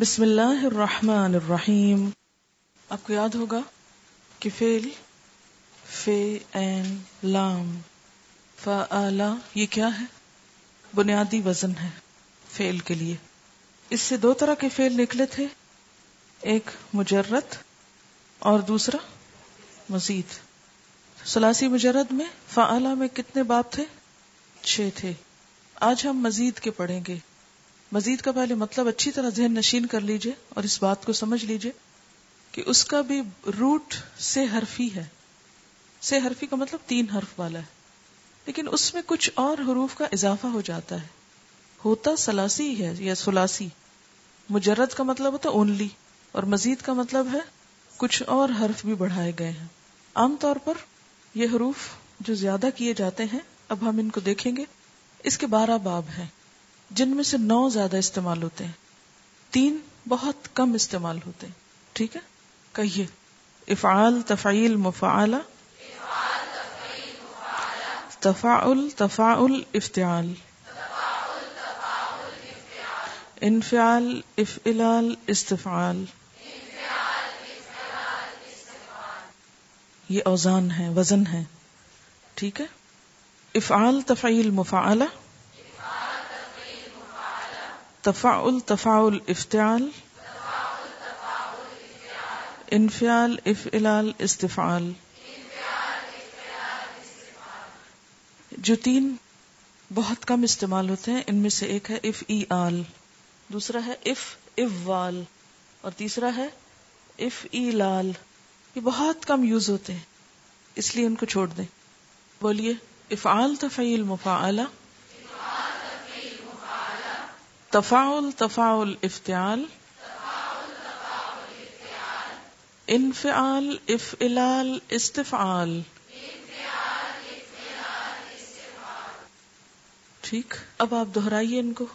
بسم اللہ الرحمن الرحیم۔ آپ کو یاد ہوگا کہ فیل فے این، لام فا یہ کیا ہے؟ بنیادی وزن ہے فیل کے لیے۔ اس سے دو طرح کے فیل نکلے تھے، ایک مجرد اور دوسرا مزید۔ سلاسی مجرد میں فا میں کتنے باب تھے؟ چھ تھے۔ آج ہم مزید کے پڑھیں گے۔ مزید کا پہلے مطلب اچھی طرح ذہن نشین کر لیجیے اور اس بات کو سمجھ لیجیے کہ اس کا بھی روٹ سے حرفی ہے۔ سے حرفی کا مطلب تین حرف والا ہے۔ لیکن اس میں کچھ اور حروف کا اضافہ ہو جاتا ہے۔ ہوتا سلاسی ہے یا سلاسی۔ مجرد کا مطلب ہوتا اونلی اور مزید کا مطلب ہے کچھ اور حرف بھی بڑھائے گئے ہیں۔ عام طور پر یہ حروف جو زیادہ کیے جاتے ہیں، اب ہم ان کو دیکھیں گے۔ اس کے بارہ باب ہیں۔ جن میں سے نو زیادہ استعمال ہوتے ہیں۔ تین بہت کم استعمال ہوتے ہیں۔ ٹھیک ہے؟ کہیے۔ افعال تفعیل مفعال۔ تفاعل تفاعل افتعال۔ انفعال افعلال استفعال۔ یہ اوزان ہے وزن ہے ٹھیک ہے؟ افعال تفعیل مفعالہ تفاعل تفاعل افتعال، انفعال، افعلال، استفعال۔ جو تین بہت کم استعمال ہوتے ہیں، ان میں سے ایک ہے اف ای آل دوسرا ہے اف اف وال اور تیسرا ہے اف ای لال یہ بہت کم یوز ہوتے ہیں، اس لیے ان کو چھوڑ دیں۔ بولیے، افعال تفعیل مفعلہ۔ تفاعل تفاعل افتعال انفعال افعلال استفعال۔ ٹھیک اب آپ دہرائیے ان کو۔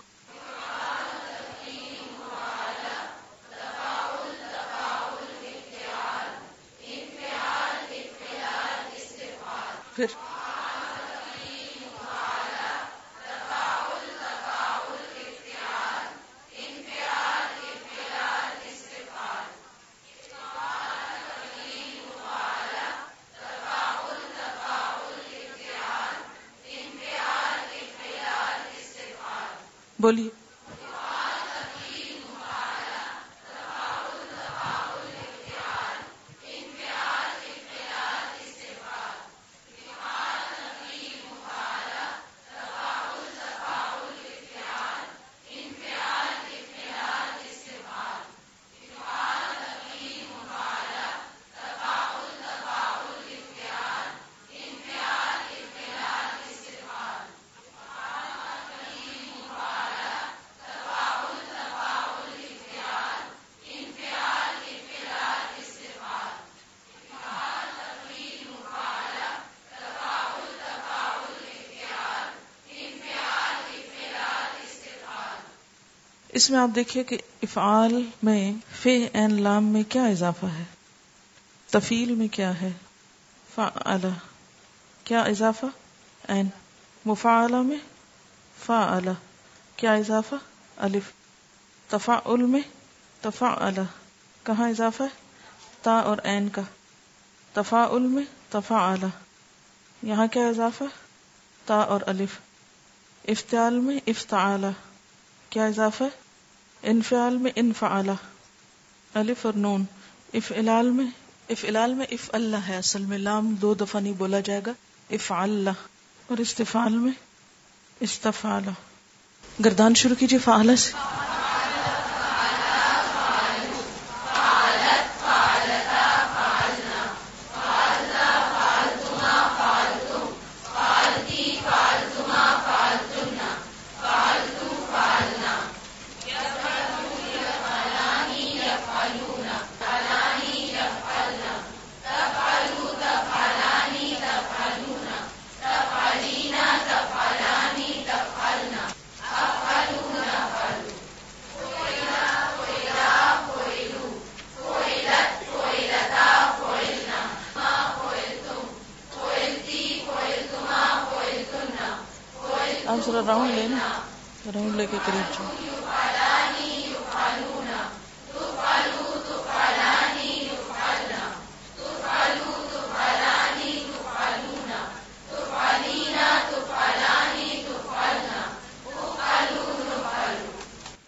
پھر بولیے اس میں آپ دیکھیے کہ افعال میں فے این لام میں کیا اضافہ ہے؟ تفیل میں کیا ہے؟ فا کیا اضافہ؟ این. مفعلہ میں فا کیا اضافہ؟ الف. تفا میں تفا کہاں اضافہ ہے؟ تا اور این کا. تفا میں تفا یہاں کیا اضافہ؟ تا اور الف. افتعال میں افتعال کیا اضافہ ہے؟ انفعال میں انفعال، الف اور نون اف الال میں اف الال میں اف اللہ ہے، اصل میں لام دو دفعہ نہیں بولا جائے گا اف اللہ اور استفال میں استفال گردان شروع کیجیے فعال سے۔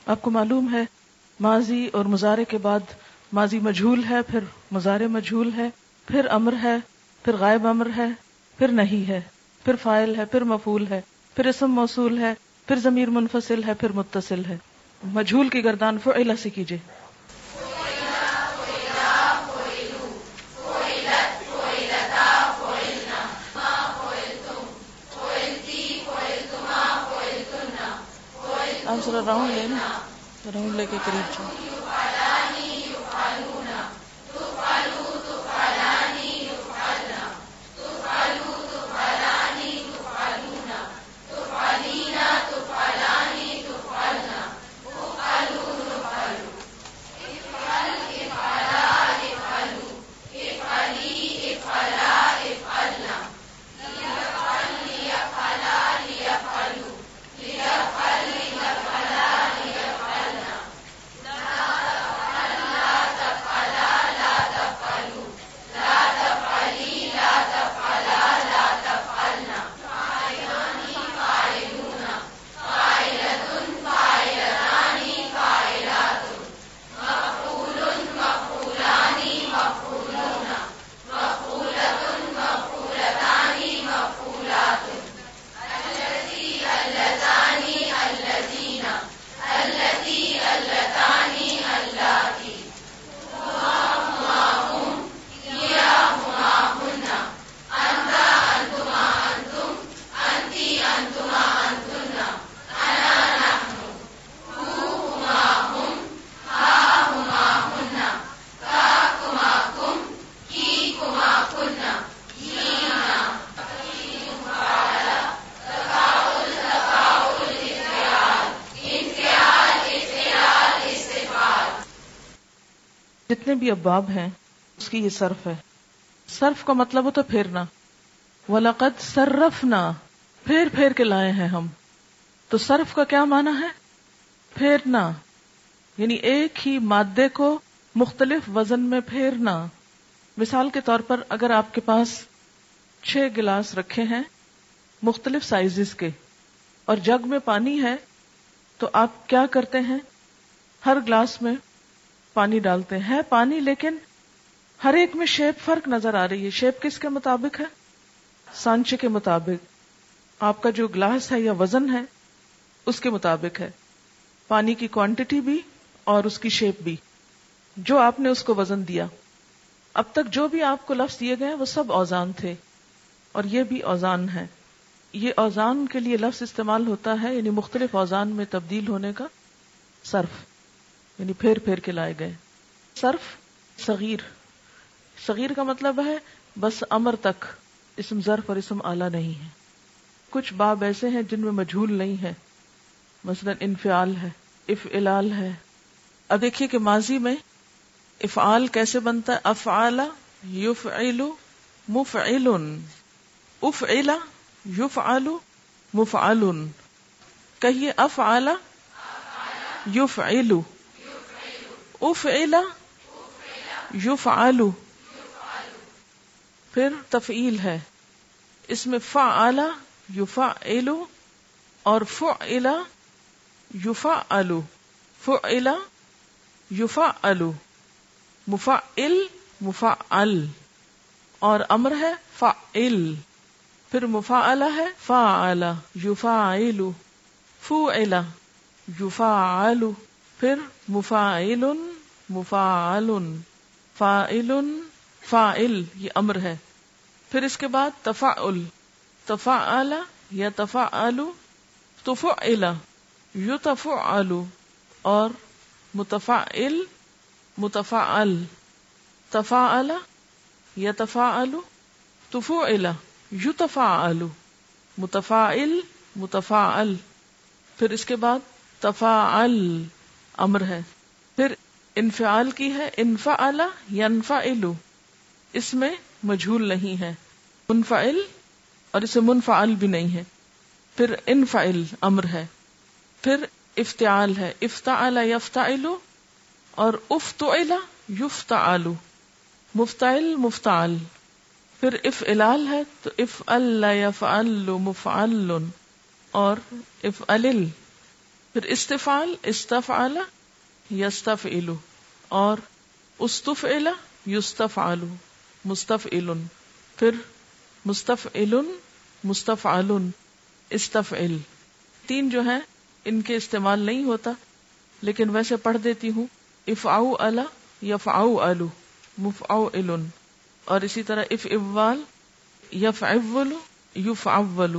آپ کو معلوم ہے، ماضی اور مزارے کے بعد ماضی مجھول ہے، پھر مزارے مجھول ہے، پھر امر ہے، پھر غائب امر ہے، پھر نہیں ہے، پھر فائل ہے، پھر مفول ہے، پھر اسم موصول ہے، پھر ضمیر منفصل ہے، پھر متصل ہے۔ مجھول کی گردان فعلہ سے کیجیے تھوڑا ذرا راؤنڈ لیں راؤنڈ لے کے قریب جاؤ۔ بھی اباب ہیں، اس کی یہ صرف ہے۔ صرف کا مطلب ہوتا پھیرنا۔ ولاقت صرف نہ پھیر پھیر کے لائے ہیں ہم۔ تو صرف کا کیا مانا ہے؟ پھیرنا۔ یعنی ایک ہی مادے کو مختلف وزن میں پھیرنا۔ مثال کے طور پر اگر آپ کے پاس چھ گلاس رکھے ہیں مختلف سائزز کے اور جگ میں پانی ہے، تو آپ کیا کرتے ہیں؟ ہر گلاس میں پانی ڈالتے ہیں پانی، لیکن ہر ایک میں شیپ فرق نظر آ رہی ہے۔ شیپ کس کے مطابق ہے؟ سانچے کے مطابق۔ آپ کا جو گلاس ہے یا وزن ہے، اس کے مطابق ہے۔ پانی کی کوانٹٹی بھی اور اس کی شیپ بھی۔ جو آپ نے اس کو وزن دیا۔ اب تک جو بھی آپ کو لفظ دیے گئے وہ سب اوزان تھے۔ اور یہ بھی اوزان ہے۔ یہ اوزان کے لیے لفظ استعمال ہوتا ہے یعنی مختلف اوزان میں تبدیل ہونے کا صرف۔ یعنی پھیر پھیر کے لائے گئے۔ صرف صغیر۔ صغیر کا مطلب ہے بس امر تک۔ اسم ظرف اور اسم آلہ نہیں ہے۔ کچھ باب ایسے ہیں جن میں مجھول نہیں ہے۔ مثلا انفعال ہے، افعلال ہے۔ اب دیکھیے کہ ماضی میں افعال کیسے بنتا ہے؟ افعال یوف علو مف علن اف یوف آلو مف کہیے اف آلہ یوف افعل یفعل. پھر تفعیل ہے. اس میں فعل یفعل اور فعل یفعل. فعل یفعل. مفعل مفعل. اور امر ہے فعل. پھر مفعل ہے فعل یفعل. فعل یفعل. پھر مفعل مفعل فائل فائل یہ امر ہے۔ پھر اس کے بعد تفعل تفعل یا تفعل تفعل، یتفعل، اور متفعل متفعل تفعل یتفعل تفعل یتفعل متفعل متفعل پھر اس کے بعد تفاعل امر ہے۔ پھر انفعال کی ہے انفا ینفعل اس میں مجھول نہیں ہے۔ منفعل اور اسے منفعل بھی نہیں ہے۔ پھر انفعل امر ہے۔ پھر افتعال ہے۔ افتعال یفتعل اور افتعل یفتعل مفتعل مفتعل۔ پھر اف الال ہے تو اف اللہ یفعل مفعل اور اف پھر استفال استفعل یستفعل، اور استفعل یستفعل مستفعل، پھر مستفعل مستفعل استفعل۔ تین جو ہیں، ان کے استعمال نہیں ہوتا، لیکن ویسے پڑھ دیتی ہوں۔ افعو الا یفعو الو مفعو علن اور اسی طرح اف اول یف اول یوف اول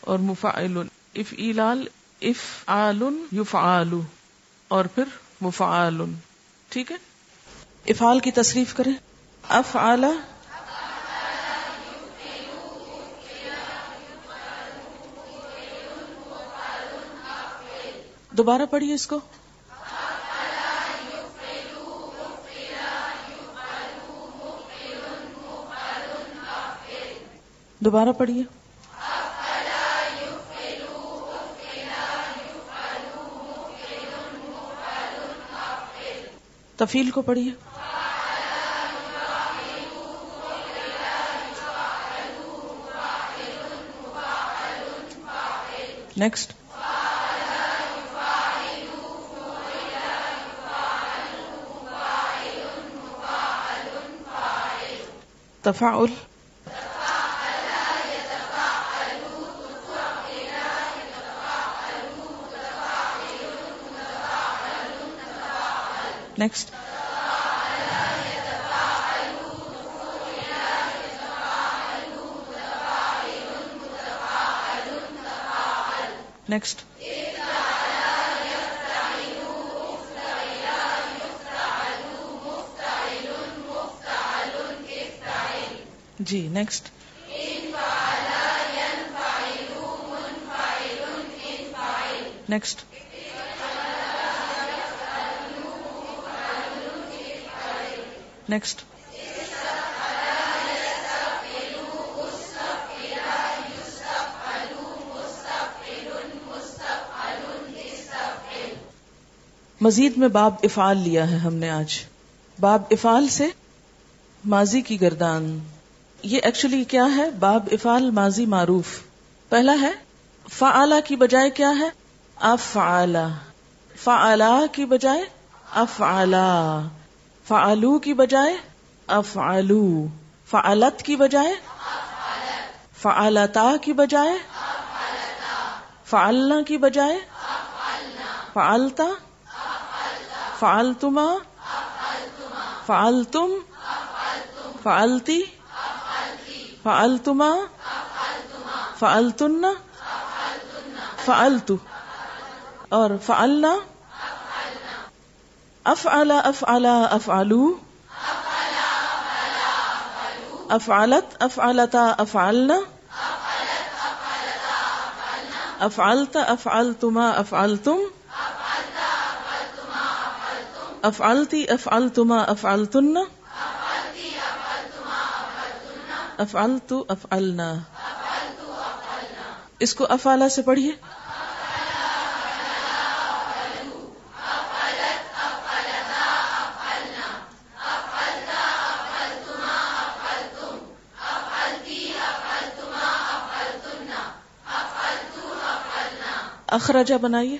اور مفعل اف ایلال اف آل یوف اور پھر مفعال ٹھیک ہے؟ افعال کی تصریف کریں۔ اف آلہ دوبارہ پڑھیے اس کو۔ دوبارہ پڑھیے۔ تفیل کو پڑھیے۔ نیکسٹ تفاعل۔ نیکسٹ نیکسٹ جی نیکسٹ نیکسٹ نیکسٹ مزید میں باب افعال لیا ہے ہم نے آج۔ باب افعال سے ماضی کی گردان۔ یہ ایکچولی کیا ہے؟ باب افعال ماضی معروف۔ پہلا ہے فعلا کی بجائے کیا ہے؟ افعلا فعلا کی بجائے افعلا فعلو کی بجائے افعلو، فعلت کی بجائے فعلتا کی بجائے فعلنا کی بجائے فعلتا فعلتما فعلتم فعلتی فعلتما فعلتن فعلت اور فعلنا افعل افعل افعلو افعلت افعلتا افعلنا افعلت افعلتما افعلتم افعلتی افعلتما افعلتن افعلت افعلنا اس کو افعلا سے پڑھیے۔ اخرجا بنائیے۔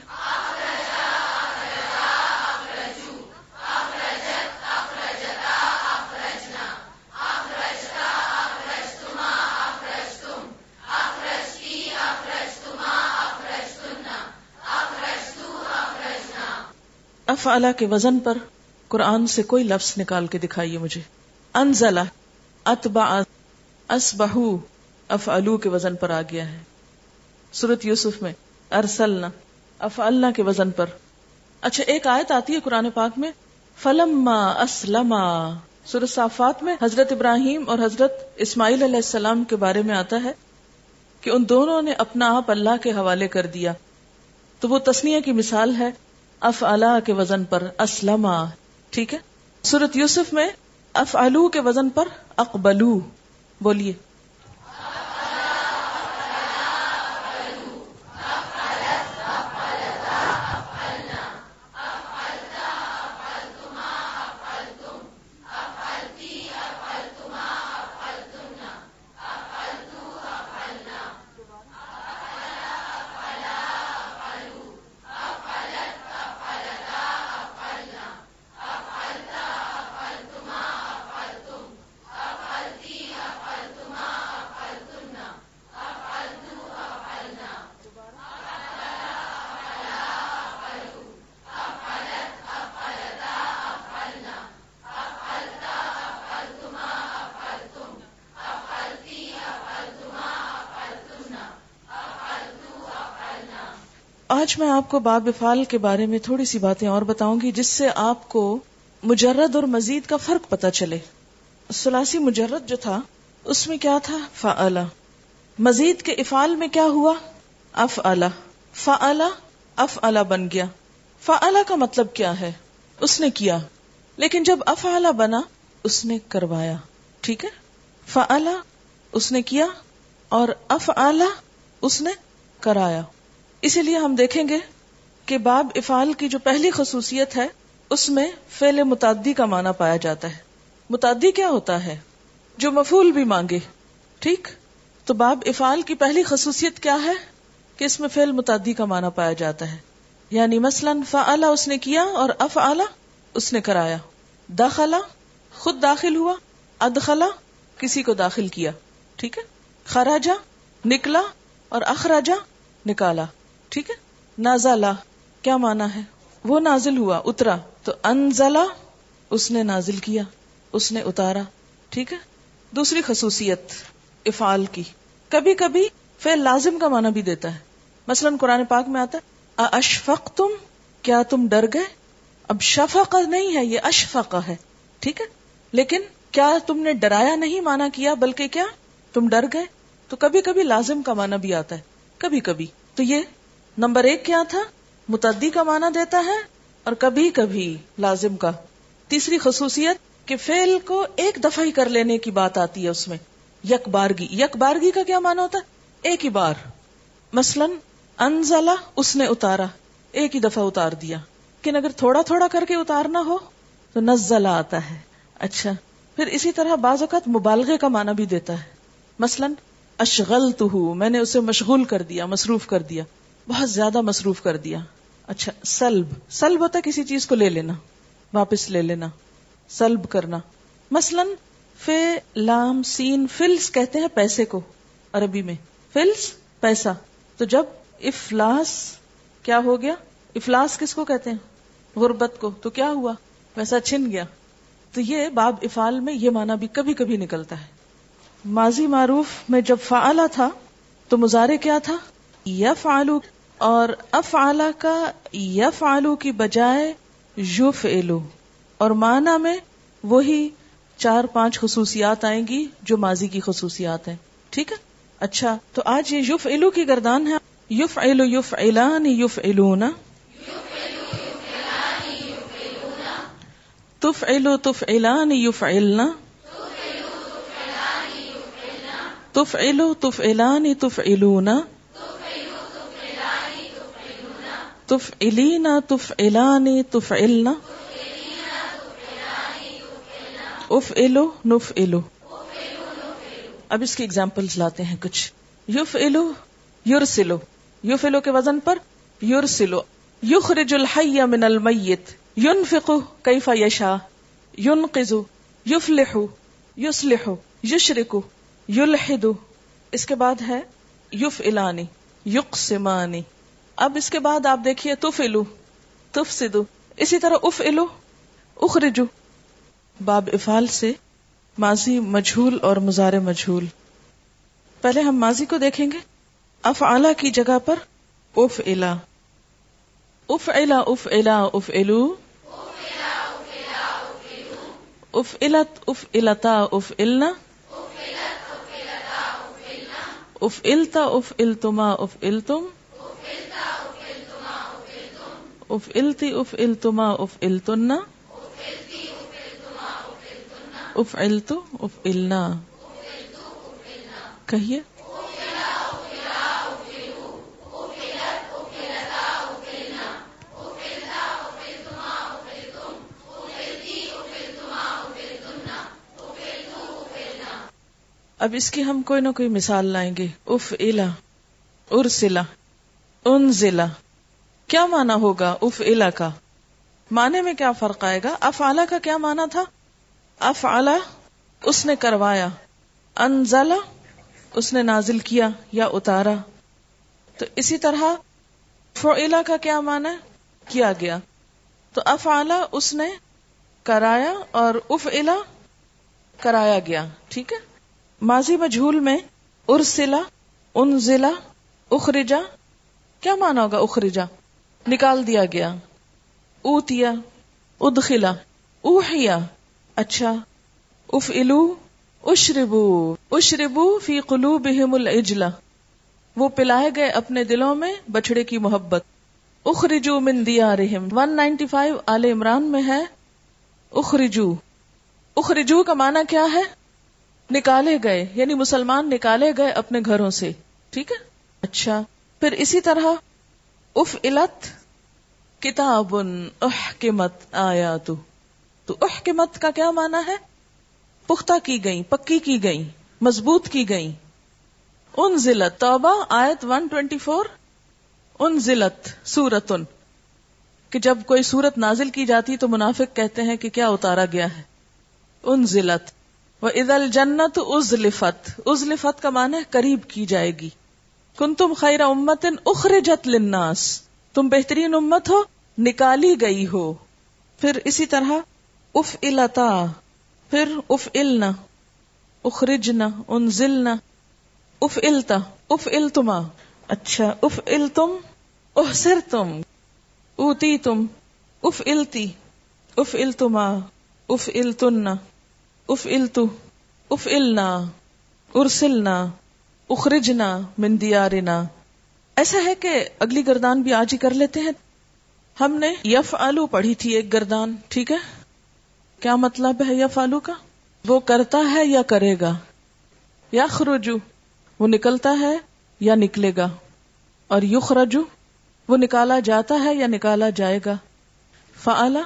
افعلا کے وزن پر قرآن سے کوئی لفظ نکال کے دکھائیے مجھے۔ انزلہ اتبا اسبہو افعلو کے وزن پر آ گیا ہے۔ سورت یوسف میں ارسلنا، افعلنا کے وزن پر۔ اچھا ایک آیت آتی ہے قرآن پاک میں، فلما اسلما سورت صافات میں حضرت ابراہیم اور حضرت اسماعیل علیہ السلام کے بارے میں آتا ہے کہ ان دونوں نے اپنا آپ اللہ کے حوالے کر دیا۔ تو وہ تسنیہ کی مثال ہے اف اللہ کے وزن پر اسلم ٹھیک ہے؟ سورت یوسف میں اف کے وزن پر، اقبلو۔ بولیے۔ آج میں آپ کو باب افعال کے بارے میں تھوڑی سی باتیں اور بتاؤں گی جس سے آپ کو مجرد اور مزید کا فرق پتا چلے۔ سلاسی مجرد جو تھا، اس میں کیا تھا؟ فعلا مزید کے افعال میں کیا ہوا؟ اف الا فعلا اف الا بن گیا۔ فعلا کا مطلب کیا ہے؟ اس نے کیا۔ لیکن جب اف بنا، اس نے کروایا۔ ٹھیک ہے؟ فعلا اس نے کیا۔ اور اف الا اس نے کرایا۔ اسی لیے ہم دیکھیں گے کہ باب افعال کی جو پہلی خصوصیت ہے، اس میں فعل متعدی کا معنی پایا جاتا ہے۔ متعدی کیا ہوتا ہے؟ جو مفول بھی مانگے، ٹھیک؟ تو باب افعال کی پہلی خصوصیت کیا ہے؟ کہ اس میں فعل متعدی کا معنی پایا جاتا ہے۔ یعنی مثلا فعلا اس نے کیا اور اف اس نے کرایا۔ داخلہ خود داخل ہوا ادخلا کسی کو داخل کیا۔ ٹھیک ہے؟ خراجا نکلا اور اخراجا نکالا۔ ٹھیک ہے؟ نازلا کیا مانا ہے؟ وہ نازل ہوا، اترا۔ تو انزلا، اس نے نازل کیا، اس نے اتارا۔ ٹھیک ہے؟ دوسری خصوصیت، افعال کی۔ کبھی کبھی فعل لازم کا معنی بھی دیتا ہے۔ مثلا قرآن پاک میں آتا ہے اشفق تم کیا تم ڈر گئے؟ اب شفق نہیں ہے، یہ اشفق ہے۔ ٹھیک ہے؟ لیکن کیا تم نے ڈرایا نہیں مانا کیا، بلکہ کیا تم ڈر گئے؟ تو کبھی کبھی لازم کا معنی بھی آتا ہے۔ کبھی کبھی تو یہ نمبر ایک کیا تھا؟ متعدی کا معنی دیتا ہے اور کبھی کبھی لازم کا۔ تیسری خصوصیت کہ فیل کو ایک دفعہ ہی کر لینے کی بات آتی ہے اس میں۔ یک بارگی۔ یک بارگی کا کیا مانا ہوتا ہے؟ ایک ہی بار۔ مثلا، انزلہ، اس نے اتارا۔ ایک ہی دفعہ اتار دیا۔ لیکن اگر تھوڑا تھوڑا کر کے اتارنا ہو، تو نزلہ آتا ہے۔ اچھا۔ پھر اسی طرح بعض اوقات مبالغے کا معنی بھی دیتا ہے۔ مثلا اشغل تو میں نے اسے مشغول کر دیا، مصروف کر دیا۔ بہت زیادہ مصروف کر دیا۔ اچھا سلب۔ سلب ہوتا کسی چیز کو لے لینا، واپس لے لینا، سلب کرنا۔ مثلا فے لام، سین، فلس کہتے ہیں پیسے کو عربی میں۔ فلس، پیسہ۔ تو جب افلاس کیا ہو گیا؟ افلاس کس کو کہتے ہیں؟ غربت کو۔ تو کیا ہوا؟ پیسہ چھن گیا۔ تو یہ باب افال میں یہ مانا بھی کبھی کبھی نکلتا ہے۔ ماضی معروف میں جب فعلا تھا تو مظاہرے کیا تھا؟ یا فعلو اور اف کا یا فعلو کی بجائے یو فعلو اور معنی میں وہی چار پانچ خصوصیات آئیں گی جو ماضی کی خصوصیات ہیں۔ ٹھیک ہے؟ اچھا تو آج یہ یوف علو کی گردان ہے۔ یوف علو یوف علان یوف علونا تف علو تف علان تف تف علینا تف علانی تف علنا اف ایلو نف ایلو اب اس کی ایگزامپل لاتے ہیں کچھ. یوف ایلو یور سلو یوف ایلو کے وزن پر یور سلو یخرج الحی من المیت. ينفق كيف يشاء ينقذ يفلح يصلح يشرك يلحد اس کے بعد ہے یوف الانی یقسمانی. اب اس کے بعد آپ دیکھیے تف الو تف سدو اسی طرح اف الو اخرجو۔ باب افال سے ماضی مجھول اور مزار مجھول۔ پہلے ہم ماضی کو دیکھیں گے۔ اف الا کی جگہ پر اف الا اف الا اف الا اف الو اف الت اف التا اف النا اف التا اف التما اف التم اف التی اف التما اف التنا اف علتو اف علنا کہیے اب اس کی ہم کوئی نہ کوئی مثال لائیں گے اف الا ارسلا ان ضلع کیا مانا ہوگا اف الا کا؟ معنی میں کیا فرق آئے گا؟ اف کا کیا مانا تھا؟ افعلا، اس نے کروایا۔ انزلا اس نے نازل کیا یا اتارا۔ تو اسی طرح فعلا کا کیا مانا کیا گیا۔ تو افعلا، اس نے کرایا اور اف کرایا گیا۔ ٹھیک ہے؟ ماضی مجھول میں ارسلا ان ضلع اخرجا۔ کیا مانا ہوگا اخرجا؟ نکال دیا گیا۔ اوتیا، ادخلا، اوحیا۔ اچھا اف الو اشربو اشربو فی قلوبہم العجلہ وہ پلائے گئے اپنے دلوں میں بچڑے کی محبت۔ اخرجو من دیارہم۔ 195 آل عمران میں ہے۔ اخرجو اخرجو کا معنی کیا ہے؟ نکالے گئے یعنی مسلمان نکالے گئے اپنے گھروں سے۔ ٹھیک ہے؟ اچھا پھر اسی طرح اف علت کتاب احکمت آیا تو احکمت کا کیا مانا ہے؟ پختہ کی گئی پکی کی گئی مضبوط کی گئی ان ضلعت توبہ، آیت 124 ان ضلعت سورت ان کہ جب کوئی سورت نازل کی جاتی تو منافق کہتے ہیں کہ کیا اتارا گیا ہے۔ ان ضلعت وہ عید الجنت از لفت از لفت کا معنی قریب کی جائے گی۔ کن تم خیر امت أخرجت للناس. تم بہترین امت ہو نکالی گئی ہو. پھر اسی طرح اف التا پھر اف النا اخرجنا انزلنا. اف التا اف التما اچھا اف التم احسر تم اوتی تم اف التی اف التما اف التنا اف التو اف النا ارسلنا. اخرجنا من دیارنا۔ ایسا ہے کہ اگلی گردان بھی آج ہی کر لیتے ہیں۔ ہم نے یف آلو پڑھی تھی ایک گردان، ٹھیک ہے؟ کیا مطلب ہے یف آلو کا؟ وہ کرتا ہے یا کرے گا؟ یا خروجو وہ نکلتا ہے یا نکلے گا؟ اور یخ رجو وہ نکالا جاتا ہے یا نکالا جائے گا؟ فعلا،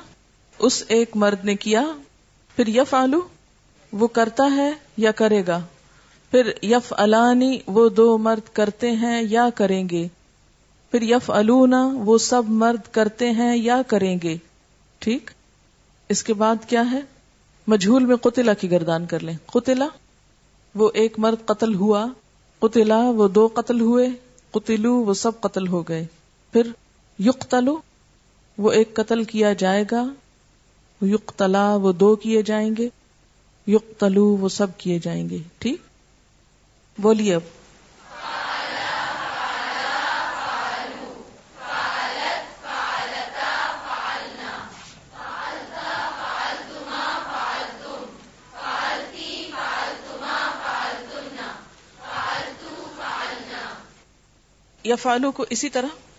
اس ایک مرد نے کیا، پھر یف آلو وہ کرتا ہے یا کرے گا؟ پھر یف الانی وہ دو مرد کرتے ہیں یا کریں گے؟ پھر یف الونا وہ سب مرد کرتے ہیں یا کریں گے؟ ٹھیک؟ اس کے بعد کیا ہے؟ مجھول میں قتلا کی گردان کر لیں۔ قتلا وہ ایک مرد قتل ہوا۔ قتلا وہ دو قتل ہوئے۔ قتلو، وہ سب قتل ہو گئے۔ پھر یقتلو، وہ ایک قتل کیا جائے گا۔ یقتلا، وہ دو کیے جائیں گے۔ یقتلو، وہ سب کیے جائیں گے۔ ٹھیک؟ بولیے۔ اب یا فالو کو اسی طرح۔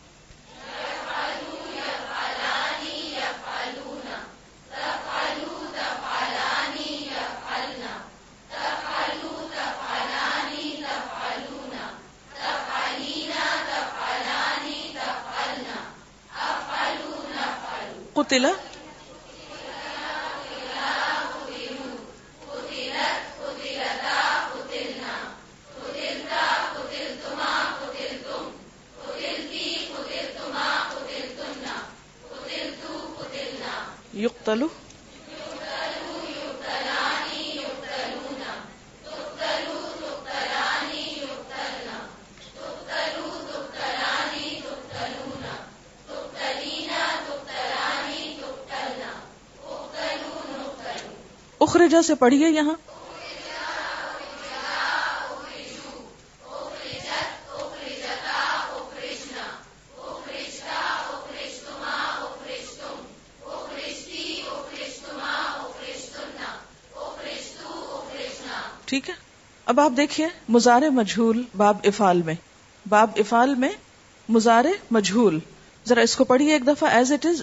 اخرجا سے پڑھیے یہاں۔ ٹھیک ہے۔ اب آپ دیکھیے مزار مجھول باب افال میں۔ باب افال میں مزار مجھول۔ ذرا اس کو پڑھیے ایک دفعہ ایز اٹ از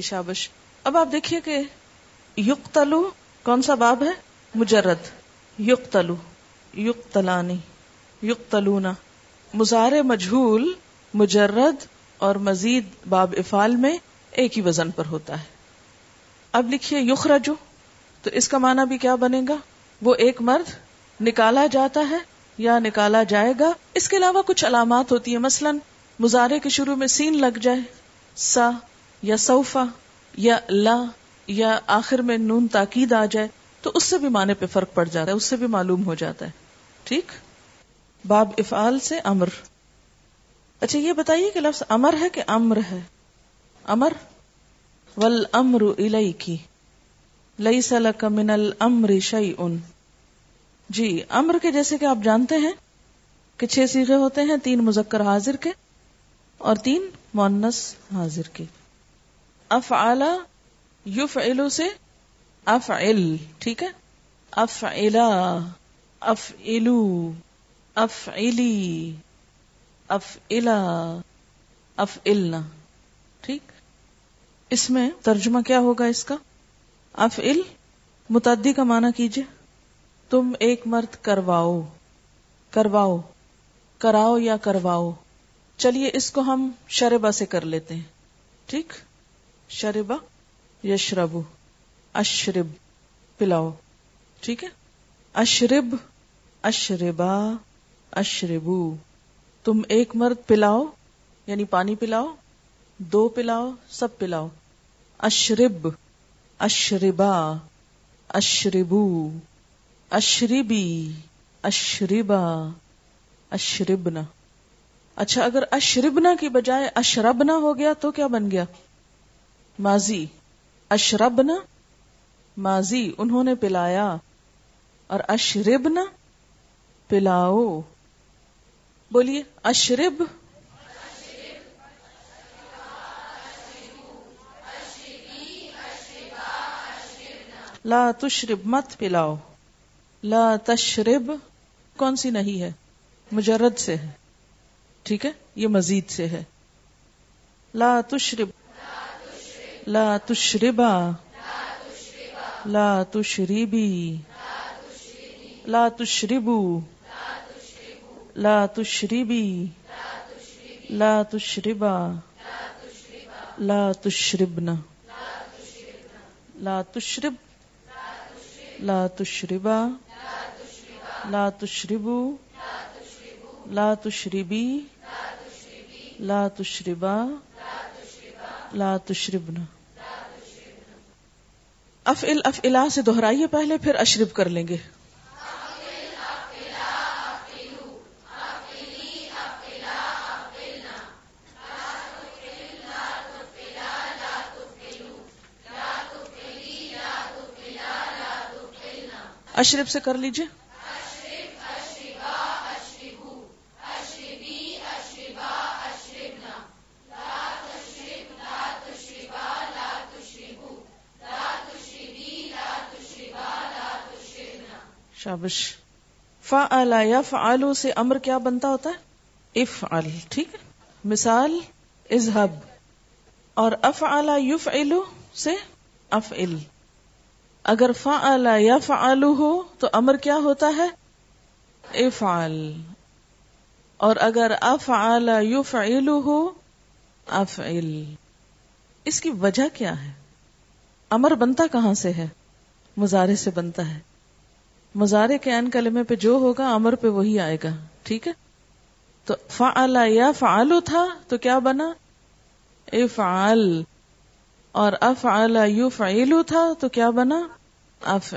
جی شابش۔ اب آپ دیکھیے کہ یقتلو کون سا باب ہے؟ مجرد۔ یقتلو، یقتلانی یقتلونا مزار مجھول مجرد اور مزید باب افال میں ایک ہی وزن پر ہوتا ہے۔ اب لکھیے یخرجو، تو اس کا معنی بھی کیا بنے گا؟ وہ ایک مرد نکالا جاتا ہے یا نکالا جائے گا؟ اس کے علاوہ کچھ علامات ہوتی ہیں۔ مثلا مزارے کے شروع میں سین لگ جائے، سا یا سوفا، یا لا، یا آخر میں نون تاکید آ جائے، تو اس سے بھی معنی پہ فرق پڑ جاتا ہے، اس سے بھی معلوم ہو جاتا ہے۔ ٹھیک؟ باب افعال سے امر۔ اچھا یہ بتائیے کہ لفظ امر ہے کہ امر ہے؟ امر؟ ول امر کی لئی سلک من المر شعی ان جی امر کے جیسے کہ آپ جانتے ہیں کہ چھ سیغے ہوتے ہیں، تین مذکر حاضر کے اور تین مونس حاضر کے۔ اف اعلی یوف سے اف ٹھیک ہے؟ اف الا اف الو اف علی اف الا اف ٹھیک؟ اس میں ترجمہ کیا ہوگا اس کا؟ اف ال متعدی کا معنی کیجیے تم ایک مرد کرواؤ کرواؤ، کراؤ یا کرواؤ۔ چلیے، اس کو ہم شربا سے کر لیتے ہیں، ٹھیک؟ شربا یشرب، اشرب، پلاؤ۔ ٹھیک ہے؟ اشرب، اشربا، اشربو۔ تم ایک مرد پلاؤ یعنی پانی پلاؤ، دو پلاؤ، سب پلاؤ۔ اشرب، اشربا، اشربو۔ اشربی، اشربا، اشربنا۔ اچھا اگر اشربنا کی بجائے اشربنا ہو گیا تو کیا بن گیا؟ ماضی۔ اشربنا ماضی، انہوں نے پلایا۔ اور اشربنا پلاؤ۔ بولیے، اشرب۔ لا تشرب مت پلاؤ۔ لا تشرب کون سی نہیں ہے؟ مجرد سے ہے۔ ٹھیک ہے؟ یہ مزید سے ہے۔ لا تشرب لا تشربا. لا تشریبی لا تشربو. لا تشربی. لا تشربا. لا تشربنا لا تشرب. لا تشربا. لا تشربو. لا تشربی. لا تشربا. لا تشربنا افعل افعلا سے دہرائیے پہلے پھر اشرب کر لیں گے۔ اشرف سے کر لیجیے شابش۔ فا یا فعلو سے امر کیا بنتا ہوتا ہے؟ اف ٹھیک ہے؟ مثال ازہب اور اف یوف سے اف اگر فا یا فعلو ہو تو امر کیا ہوتا ہے؟ افعل۔ اور اگر اف اعلی ہو، افعل۔ اس کی وجہ کیا ہے؟ امر بنتا کہاں سے ہے؟ مزارے سے بنتا ہے۔ مزارے کے این کلمے پہ جو ہوگا، امر پہ وہی آئے گا۔ ٹھیک ہے؟ تو فا یا فعلو تھا تو کیا بنا؟ افعل۔ اور اف یو فعلو تھا تو کیا بنا؟ اف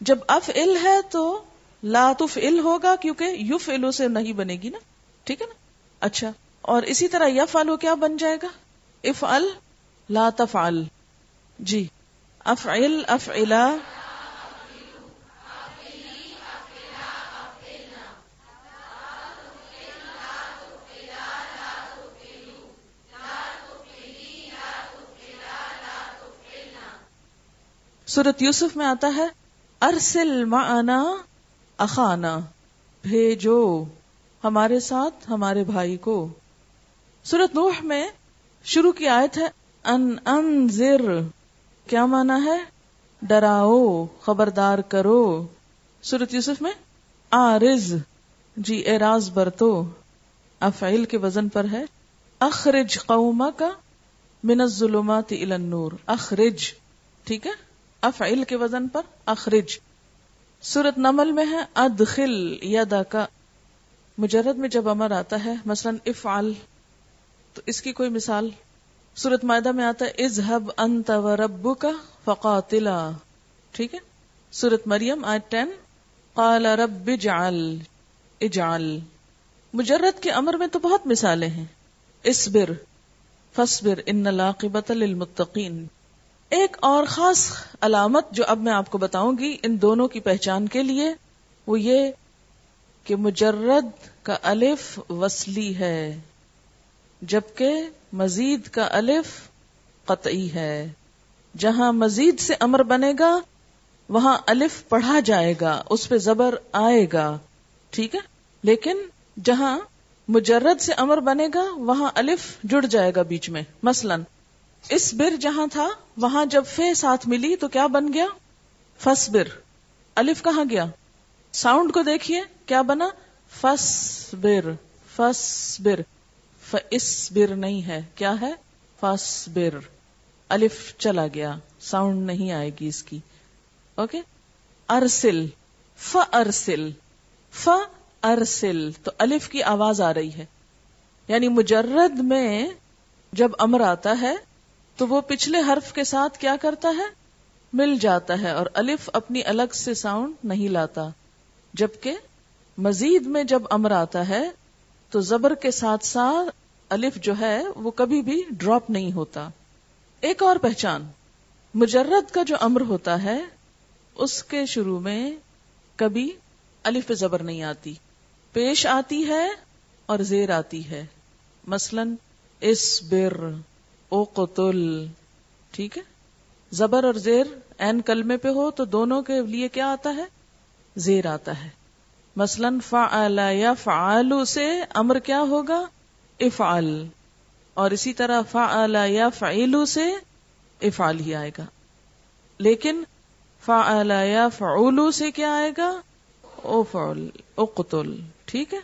جب اف ہے تو لا تف ہوگا کیونکہ یو فلو سے نہیں بنے گی نا۔ ٹھیک ہے نا؟ اچھا۔ اور اسی طرح یفعلو کیا بن جائے گا؟ اف لا تف جی۔ اف اف سورت یوسف میں آتا ہے، ارسل معنا اخانا، بھیجو ہمارے ساتھ، ہمارے بھائی کو۔ سورت نوح میں شروع کی آیت ہے، ان انذر، کیا مانا ہے؟ ڈراؤ، خبردار کرو۔ سورت یوسف میں، آرز جی اراز برتو۔ افعیل کے وزن پر ہے، اخرج قوما کا من الظلمات الى النور۔ اخرج، ٹھیک ہے؟ افعل کے وزن پر اخرج۔ سورت نمل میں ہے، ادخل یدا کا۔ مجرد میں جب امر آتا ہے، مثلا افعل، تو اس کی کوئی مثال؟ سورت معدہ میں آتا ہے، اذهب انت و فقاتلا۔ ٹھیک ہے؟ سورت مریم، آیت ٹین قال رب اجعل اجعل۔ مجرد کے امر میں تو بہت مثالیں ہیں۔ اسبر فصبر ان لاقبت للمتقین۔ ایک اور خاص علامت جو اب میں آپ کو بتاؤں گی ان دونوں کی پہچان کے لیے، وہ یہ کہ مجرد کا الف وصلی ہے، جبکہ مزید کا الف قطعی ہے۔ جہاں مزید سے امر بنے گا، وہاں الف پڑھا جائے گا، اس پہ زبر آئے گا، ٹھیک ہے؟ لیکن جہاں مجرد سے امر بنے گا، وہاں الف جڑ جائے گا بیچ میں۔ مثلا اس بر جہاں تھا، وہاں جب فے ساتھ ملی تو کیا بن گیا؟ فس بر۔ الف کہاں گیا؟ ساؤنڈ کو دیکھیے، کیا بنا؟ فس بر۔ فس بر۔ فس بر نہیں ہے۔ کیا ہے؟ فس بر۔ الف چلا گیا۔ ساؤنڈ نہیں آئے گی اس کی۔ اوکے؟ ارسل۔ ف ارسل۔ ف ارسل۔ تو الف کی آواز آ رہی ہے۔ یعنی مجرد میں جب امر آتا ہے تو وہ پچھلے حرف کے ساتھ کیا کرتا ہے؟ مل جاتا ہے اور الف اپنی الگ سے ساؤنڈ نہیں لاتا۔ جبکہ مزید میں جب امر آتا ہے، تو زبر کے ساتھ ساتھ الف جو ہے، وہ کبھی بھی ڈراپ نہیں ہوتا۔ ایک اور پہچان۔ مجرد کا جو امر ہوتا ہے، اس کے شروع میں کبھی الف زبر نہیں آتی۔ پیش آتی ہے اور زیر آتی ہے۔ مثلا اس بر۔ او قتل، ٹھیک ہے؟ زبر اور زیر این کلمے پہ ہو تو دونوں کے لیے کیا آتا ہے؟ زیر آتا ہے۔ مثلا فعل یا فعلو سے امر کیا ہوگا؟ افعل۔ اور اسی طرح فعل یا فعلو سے افعال ہی آئے گا۔ لیکن فعل یا فعولو سے کیا آئے گا؟ او فعل، او ٹھیک ہے؟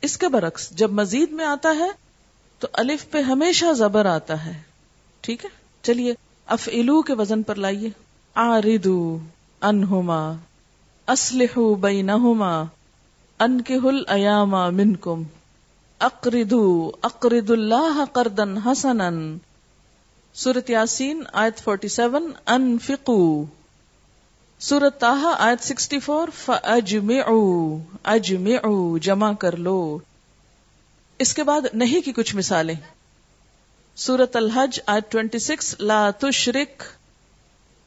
اس کے برعکس جب مزید میں آتا ہے تو الف پہ ہمیشہ زبر آتا ہے۔ ٹھیک ہے؟ چلیے اف کے وزن پر لائیے۔ آردو انہما اسلح بینہما ان کے ہل ایاما منکم۔ اقردو اقرد اللہ قردن حسن سورت یاسین، آیت 47 انفقو۔ سورت تاہا آیت سکسٹی فور اجمعو، جمع کر لو۔ اس کے بعد نہیں کی کچھ مثالیں۔ سورت الحج، آیت ٹوینٹی سکس لا تشرک۔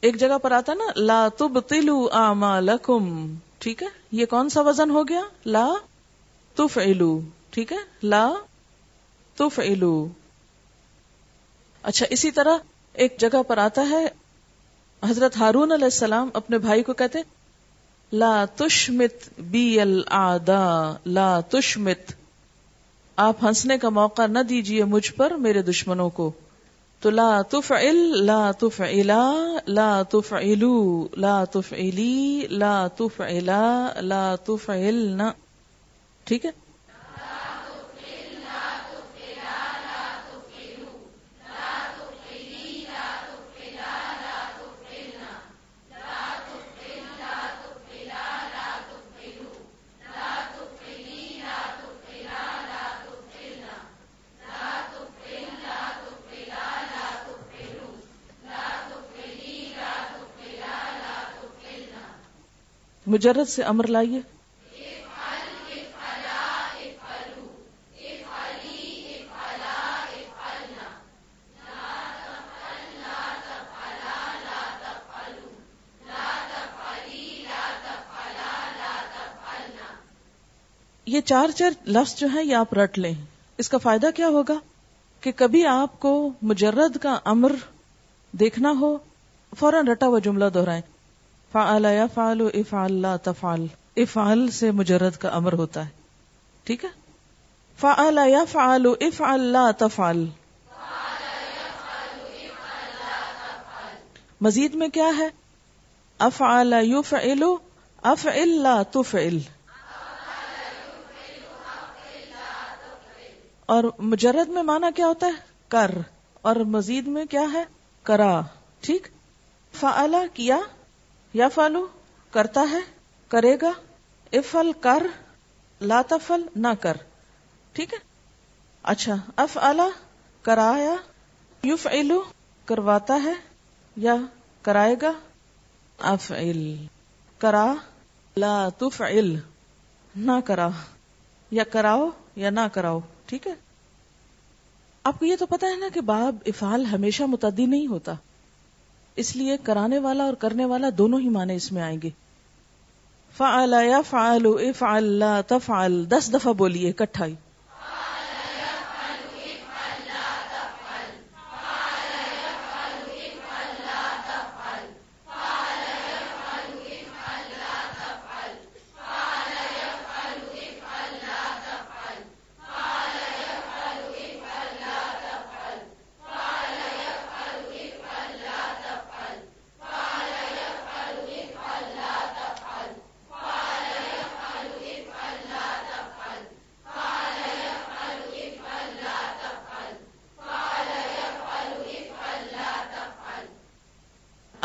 ایک جگہ پر آتا نا، لا تبطلو اعمالکم۔ ٹھیک ہے؟ یہ کون سا وزن ہو گیا؟ لا تفعلو ٹھیک ہے؟ لا تفعلو اچھا اسی طرح ایک جگہ پر آتا ہے، حضرت ہارون علیہ السلام اپنے بھائی کو کہتے لا تشمت بی الدا لا تشمت۔ آپ ہنسنے کا موقع نہ دیجیے مجھ پر میرے دشمنوں کو۔ تو لا تفعل، لا تفعلا، لا تفعلو، لا تفعلی، لا تفعلا، لا تفعلنا۔ ٹھیک ہے؟ مجرد سے امر لائیے۔ یہ چار چار لفظ جو ہیں یہ آپ رٹ لیں۔ اس کا فائدہ کیا ہوگا؟ کہ کبھی آپ کو مجرد کا امر دیکھنا ہو، فوراً رٹا ہوا جملہ دہرائیں۔ فعل یا افعل لا تفعل۔ افعل سے مجرد کا امر ہوتا ہے۔ ٹھیک ہے؟ فعل یا افعل لا تفعل۔ مزید میں کیا ہے؟ افعل یفعل، افعل لا تفعل۔ اور مجرد میں مانا کیا ہوتا ہے؟ کر۔ اور مزید میں کیا ہے؟ کرا۔ ٹھیک؟ فعلا کیا یا فالو کرتا ہے، کرے گا۔ افل کر لاتفل نہ کر۔ ٹھیک ہے؟ اچھا اف الا کرایا یوف علو کرواتا ہے یا کرائے گا؟ اف کرا، لا تف نہ کرا۔ یا کراؤ یا نہ کراؤ۔ ٹھیک ہے؟ آپ کو یہ تو پتا ہے نا کہ باب افعال ہمیشہ متعدی نہیں ہوتا۔ اس لیے کرانے والا اور کرنے والا دونوں ہی معنی اس میں آئیں گے۔ فعل یا فعل، افعل، لا تفعل، دس دفعہ بولیے کٹھائی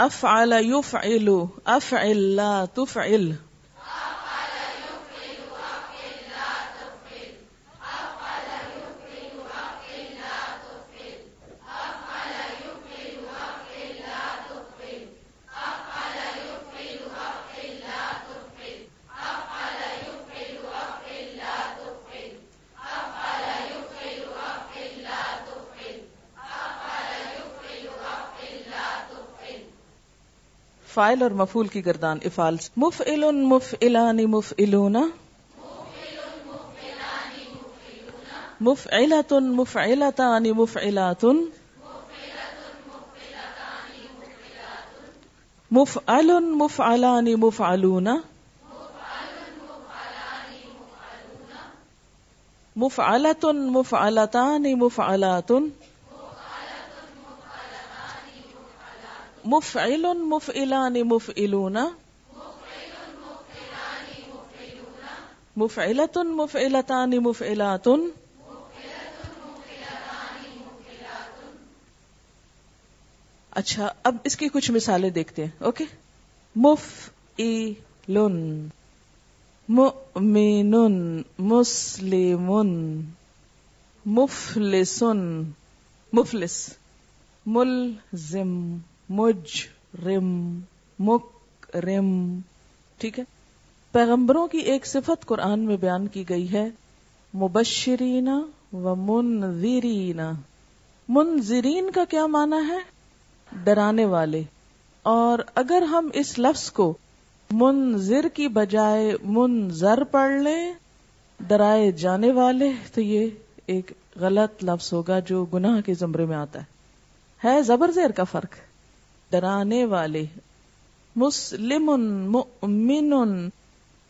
أفعل يفعل أفعل لا تفعل. فائل اور مفول کی گردان افال مف علون مف علانی مف علونا مف علتن مف علتانی مف علاتن مف علن مف علانی مف علونا مف علتن مف علتانی مف علاتن مف علتن مف علتانی مف علاتن مفعل مفعلان مفعلون. مفعلة مفعلتان مفعلات. اچھا اب اس کی کچھ مثالیں دیکھتے ہیں اوکے؟ مف ای لن مین مسلم مفلسن مفلس. ملزم. مج رم مک رم ٹھیک ہے؟ پیغمبروں کی ایک صفت قرآن میں بیان کی گئی ہے، مبشرین و منذرین۔ منذرین کا کیا معنی ہے؟ ڈرانے والے۔ اور اگر ہم اس لفظ کو منذر کی بجائے منظر پڑھ لیں، ڈرائے جانے والے، تو یہ ایک غلط لفظ ہوگا جو گناہ کے زمرے میں آتا ہے۔ ہے زبر زیر کا فرق۔ ڈرانے والے۔ مسلم، مؤمن۔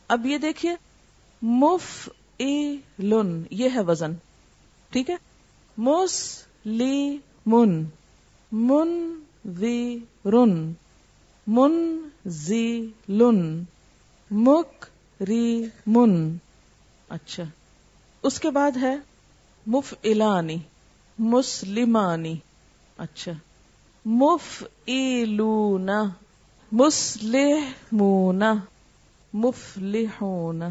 اب یہ دیکھیے مف لن یہ ہے وزن۔ ٹھیک ہے؟ مس لی من من وی رن من زی لن مک ری من اچھا۔ اس کے بعد ہے مف الانی مسلمانی۔ اچھا۔ مف ایلون مسلحمون، مفلحون،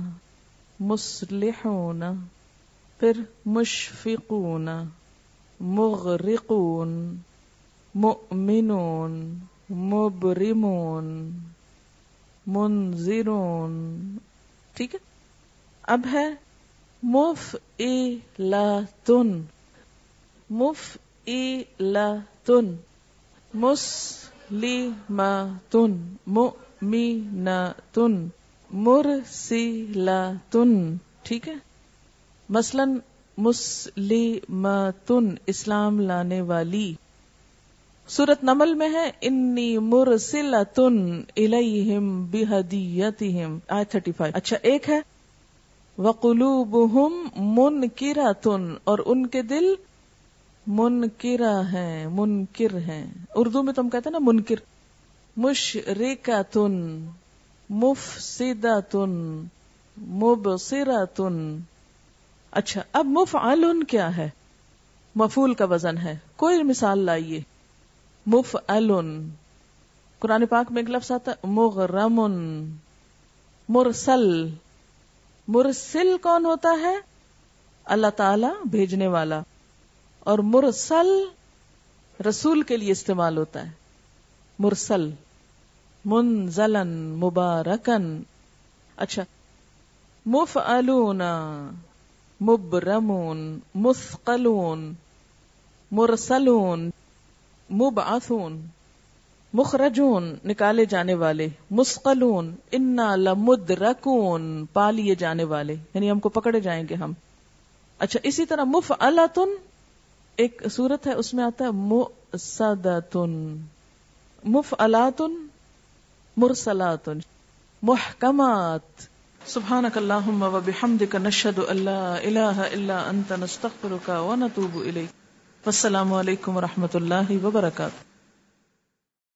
مسلحون، پھر مشفقون، مغرقون، مؤمنون، مبرمون، منذرون، ٹھیک ہے؟ اب ہے مف ای لاتن مف ای لاتن مسلماتن، مؤمناتن، مرسلاتن، ٹھیک ہے؟ مثلا مسلماتن، اسلام لانے والی۔ سورت نمل میں ہے، انی مرسلاتن الیہم بہدیتہم۔ آیت 35 اچھا ایک ہے، وقلوبہم منکراتن، اور ان کے دل منکرا ہے منکر ہے اردو میں تم کہتے ہیں نا منکر۔ مشرقہ تن مفسدہ تن مبصرہ تن اچھا اب مف کیا ہے؟ مفول کا وزن ہے۔ کوئی مثال لائیے۔ مف قرآن پاک میں ایک لفظ آتا مغرم مرسل۔ مرسل کون ہوتا ہے؟ اللہ تعالی بھیجنے والا۔ اور مرسل رسول کے لیے استعمال ہوتا ہے۔ مرسل، منزلن، مبارکن۔ اچھا مف مبرمون، مثقلون، مرسلون، مبعثون، مخرجون، نکالے جانے والے۔ مسقلون انا لمدرکون پا لیے جانے والے۔ یعنی ہم کو پکڑے جائیں گے ہم۔ اچھا اسی طرح مف ایک صورت ہے، اس میں آتا ہے مؤسدتن، مفعلاتن، مرسلاتن، محکمات۔ سبحانک اللہم و بحمدک نشہد اللہ الہ الا انت، نستغفرک و نتوب الیک۔ والسلام علیکم ورحمۃ اللہ وبرکاتہ۔